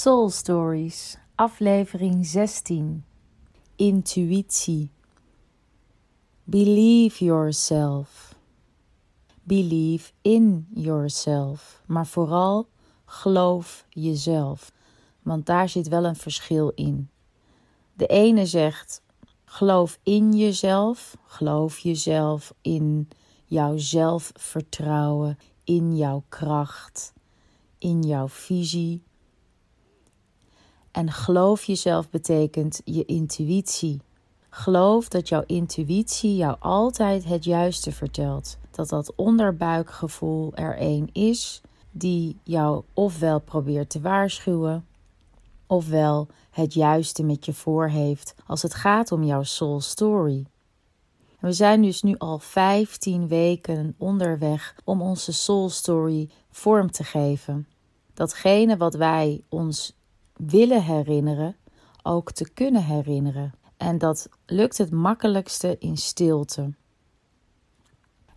Stories, aflevering 16. Intuïtie. Believe yourself. Believe in yourself. Maar vooral geloof jezelf. Want daar zit wel een verschil in. De ene zegt: geloof in jezelf, geloof jezelf in jouw zelfvertrouwen, in jouw kracht, in jouw visie. En geloof jezelf betekent je intuïtie. Geloof dat jouw intuïtie jou altijd het juiste vertelt. Dat dat onderbuikgevoel er een is die jou ofwel probeert te waarschuwen, ofwel het juiste met je voor heeft als het gaat om jouw soul story. We zijn dus nu al 15 weken onderweg om onze soul story vorm te geven. Datgene wat wij ons willen herinneren, ook te kunnen herinneren. En dat lukt het makkelijkste in stilte.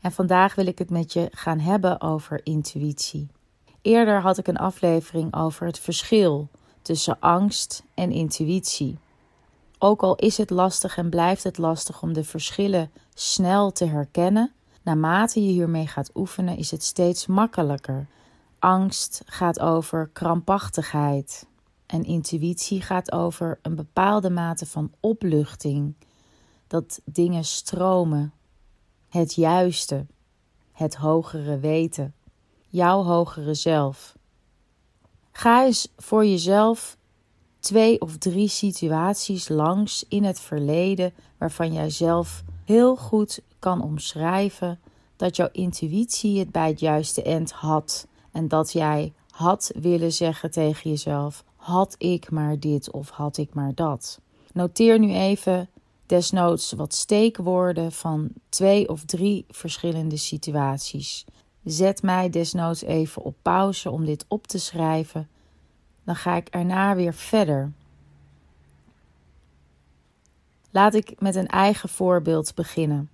En vandaag wil ik het met je gaan hebben over intuïtie. Eerder had ik een aflevering over het verschil tussen angst en intuïtie. Ook al is het lastig en blijft het lastig om de verschillen snel te herkennen, naarmate je hiermee gaat oefenen, is het steeds makkelijker. Angst gaat over krampachtigheid en intuïtie gaat over een bepaalde mate van opluchting, dat dingen stromen, het juiste, het hogere weten, jouw hogere zelf. Ga eens voor jezelf twee of drie situaties langs in het verleden waarvan jij zelf heel goed kan omschrijven dat jouw intuïtie het bij het juiste eind had en dat jij had willen zeggen tegen jezelf: had ik maar dit of had ik maar dat. Noteer nu even desnoods wat steekwoorden van twee of drie verschillende situaties. Zet mij desnoods even op pauze om dit op te schrijven. Dan ga ik erna weer verder. Laat ik met een eigen voorbeeld beginnen.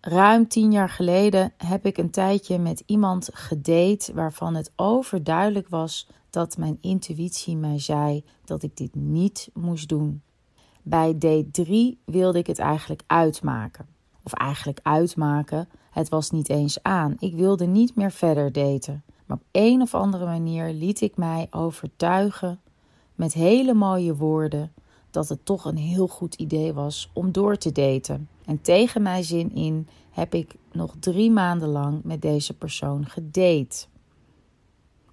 Ruim tien jaar geleden heb ik een tijdje met iemand gedate waarvan het overduidelijk was dat mijn intuïtie mij zei dat ik dit niet moest doen. Bij date 3 wilde ik het eigenlijk uitmaken. Of eigenlijk uitmaken, het was niet eens aan. Ik wilde niet meer verder daten. Maar op een of andere manier liet ik mij overtuigen met hele mooie woorden dat het toch een heel goed idee was om door te daten. En tegen mijn zin in heb ik nog drie maanden lang met deze persoon gedate.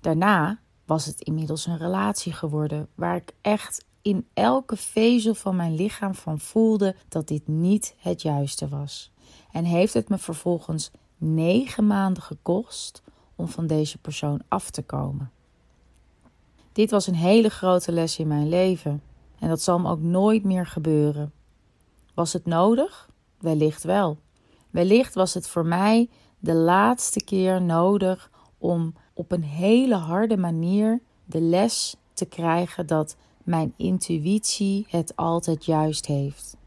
Daarna was het inmiddels een relatie geworden waar ik echt in elke vezel van mijn lichaam van voelde dat dit niet het juiste was. En heeft het me vervolgens negen maanden gekost om van deze persoon af te komen. Dit was een hele grote les in mijn leven en dat zal me ook nooit meer gebeuren. Was het nodig? Wellicht wel. Wellicht was het voor mij de laatste keer nodig om op een hele harde manier de les te krijgen dat mijn intuïtie het altijd juist heeft.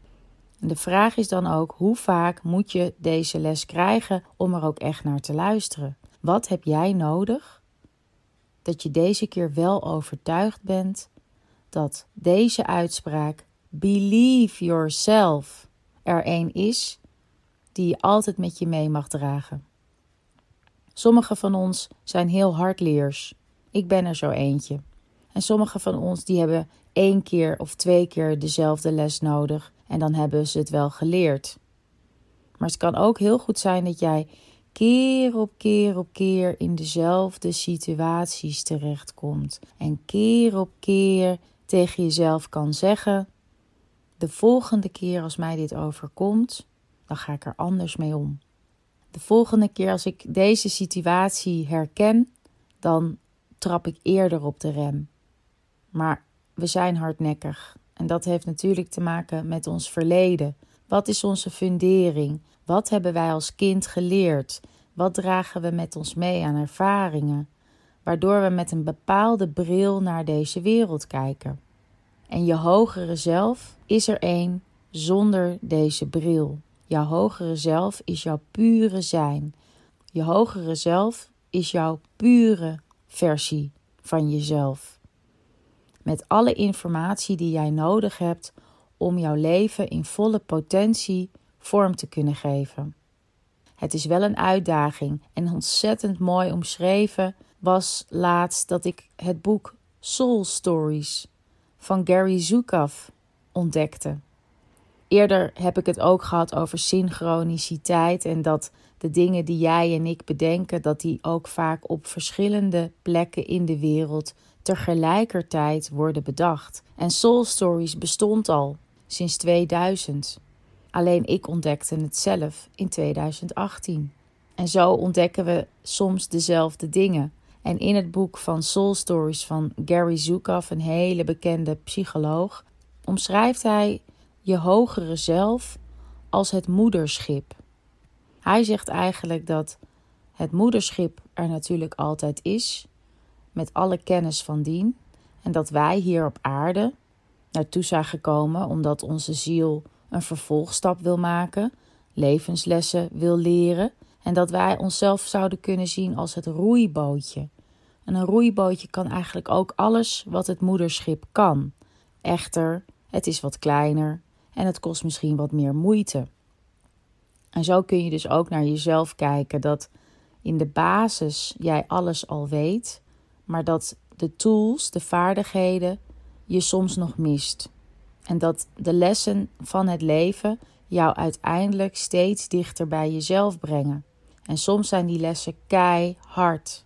En de vraag is dan ook: hoe vaak moet je deze les krijgen om er ook echt naar te luisteren? Wat heb jij nodig dat je deze keer wel overtuigd bent dat deze uitspraak Believe yourself er een is die je altijd met je mee mag dragen. Sommige van ons zijn heel hardleers. Ik ben er zo eentje. En sommige van ons die hebben één keer of twee keer dezelfde les nodig en dan hebben ze het wel geleerd. Maar het kan ook heel goed zijn dat jij keer op keer op keer in dezelfde situaties terechtkomt. En keer op keer tegen jezelf kan zeggen: De volgende keer als mij dit overkomt, dan ga ik er anders mee om. De volgende keer als ik deze situatie herken, dan trap ik eerder op de rem. Maar we zijn hardnekkig en dat heeft natuurlijk te maken met ons verleden. Wat is onze fundering? Wat hebben wij als kind geleerd? Wat dragen we met ons mee aan ervaringen? Waardoor we met een bepaalde bril naar deze wereld kijken. En je hogere zelf is er één zonder deze bril. Jouw hogere zelf is jouw pure zijn. Je hogere zelf is jouw pure versie van jezelf. met alle informatie die jij nodig hebt om jouw leven in volle potentie vorm te kunnen geven. Het is wel een uitdaging en ontzettend mooi omschreven was laatst dat ik het boek Soul Stories van Gary Zukav ontdekte. Eerder heb ik het ook gehad over synchroniciteit en dat de dingen die jij en ik bedenken, dat die ook vaak op verschillende plekken in de wereld tegelijkertijd worden bedacht. En Soul Stories bestond al sinds 2000. Alleen ik ontdekte het zelf in 2018. En zo ontdekken we soms dezelfde dingen. En in het boek van Soul Stories van Gary Zukav, een hele bekende psycholoog, omschrijft hij je hogere zelf als het moederschip. Hij zegt eigenlijk dat het moederschip er natuurlijk altijd is, met alle kennis van dien, en dat wij hier op aarde naartoe zijn gekomen omdat onze ziel een vervolgstap wil maken, levenslessen wil leren en dat wij onszelf zouden kunnen zien als het roeibootje. En een roeibootje kan eigenlijk ook alles wat het moederschip kan. Echter, het is wat kleiner en het kost misschien wat meer moeite. En zo kun je dus ook naar jezelf kijken dat in de basis jij alles al weet, maar dat de tools, de vaardigheden je soms nog mist. En dat de lessen van het leven jou uiteindelijk steeds dichter bij jezelf brengen. En soms zijn die lessen keihard.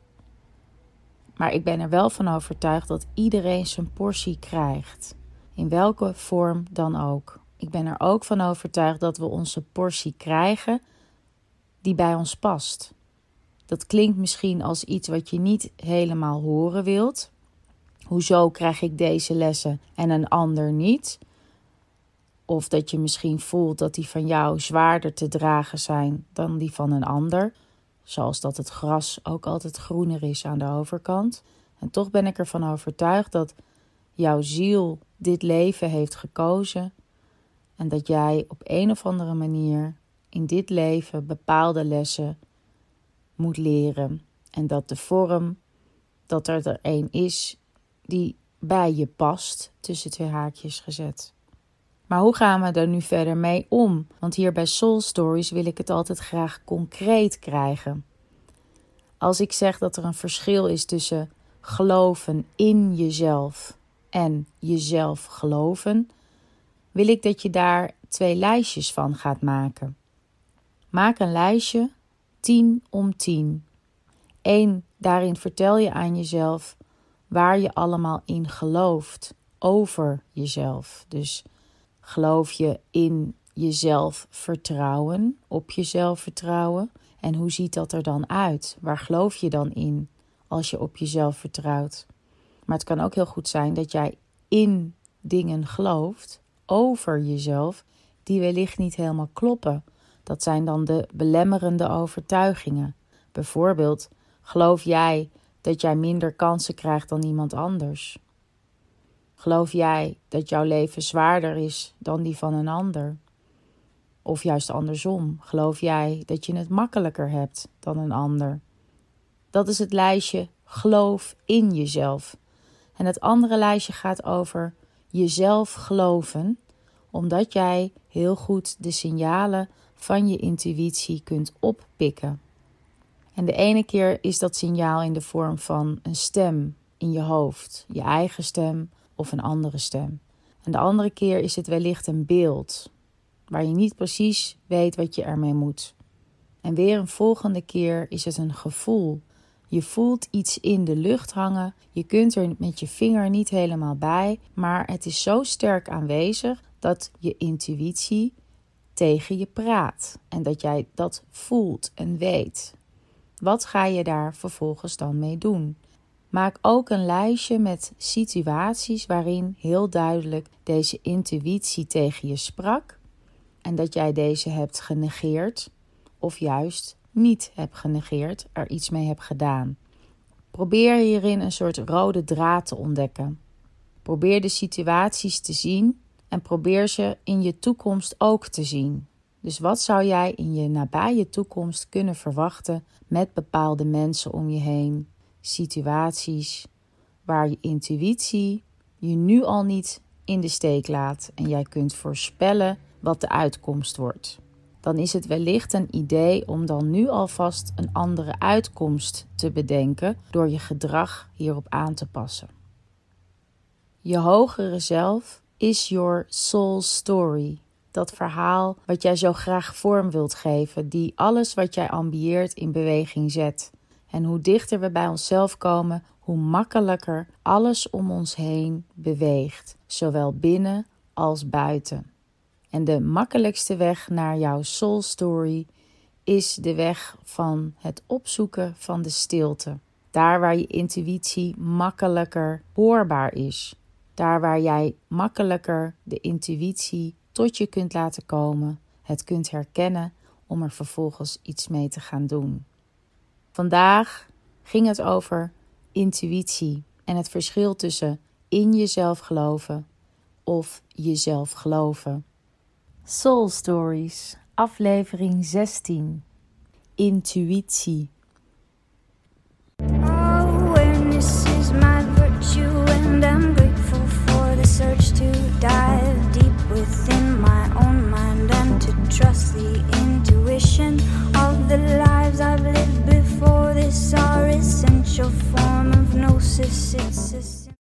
Maar ik ben er wel van overtuigd dat iedereen zijn portie krijgt. In welke vorm dan ook. Ik ben er ook van overtuigd dat we onze portie krijgen die bij ons past. Dat klinkt misschien als iets wat je niet helemaal horen wilt. Hoezo krijg ik deze lessen en een ander niet? Of dat je misschien voelt dat die van jou zwaarder te dragen zijn dan die van een ander. Zoals dat het gras ook altijd groener is aan de overkant. En toch ben ik ervan overtuigd dat jouw ziel dit leven heeft gekozen. En dat jij op een of andere manier in dit leven bepaalde lessen moet leren. En dat de vorm, dat er er een is die bij je past, tussen twee haakjes gezet. Maar hoe gaan we er nu verder mee om? Want hier bij Soul Stories wil ik het altijd graag concreet krijgen. Als ik zeg dat er een verschil is tussen geloven in jezelf en jezelf geloven, wil ik dat je daar twee lijstjes van gaat maken. Maak een lijstje 10 om 10. Eén, daarin vertel je aan jezelf waar je allemaal in gelooft over jezelf. Dus geloof je in jezelf vertrouwen, op jezelf vertrouwen? En hoe ziet dat er dan uit? Waar geloof je dan in als je op jezelf vertrouwt? Maar het kan ook heel goed zijn dat jij in dingen gelooft over jezelf die wellicht niet helemaal kloppen. Dat zijn dan de belemmerende overtuigingen. Bijvoorbeeld, geloof jij dat jij minder kansen krijgt dan iemand anders? Geloof jij dat jouw leven zwaarder is dan die van een ander? Of juist andersom, geloof jij dat je het makkelijker hebt dan een ander? Dat is het lijstje geloof in jezelf. En het andere lijstje gaat over jezelf geloven, omdat jij heel goed de signalen van je intuïtie kunt oppikken. En de ene keer is dat signaal in de vorm van een stem in je hoofd, je eigen stem of een andere stem. En de andere keer is het wellicht een beeld waar je niet precies weet wat je ermee moet. En weer een volgende keer is het een gevoel. Je voelt iets in de lucht hangen. Je kunt er met je vinger niet helemaal bij, maar het is zo sterk aanwezig dat je intuïtie tegen je praat en dat jij dat voelt en weet. Wat ga je daar vervolgens dan mee doen? Maak ook een lijstje met situaties waarin heel duidelijk deze intuïtie tegen je sprak en dat jij deze hebt genegeerd of juist niet hebt genegeerd, er iets mee hebt gedaan. Probeer hierin een soort rode draad te ontdekken. Probeer de situaties te zien en probeer ze in je toekomst ook te zien. Dus wat zou jij in je nabije toekomst kunnen verwachten met bepaalde mensen om je heen, situaties waar je intuïtie je nu al niet in de steek laat en jij kunt voorspellen wat de uitkomst wordt. Dan is het wellicht een idee om dan nu alvast een andere uitkomst te bedenken door je gedrag hierop aan te passen. Je hogere zelf is your soul story. Dat verhaal wat jij zo graag vorm wilt geven, die alles wat jij ambieert in beweging zet. En hoe dichter we bij onszelf komen, hoe makkelijker alles om ons heen beweegt, zowel binnen als buiten. En de makkelijkste weg naar jouw soul story is de weg van het opzoeken van de stilte. Daar waar je intuïtie makkelijker hoorbaar is. Daar waar jij makkelijker de intuïtie tot je kunt laten komen, het kunt herkennen om er vervolgens iets mee te gaan doen. Vandaag ging het over intuïtie en het verschil tussen in jezelf geloven of jezelf geloven. Soul Stories, aflevering 16. Intuïtie. Is my virtue, and I'm grateful for the search to dive deep within my own mind and to trust the intuition of the lives I've lived before. This essential form of gnosis. It's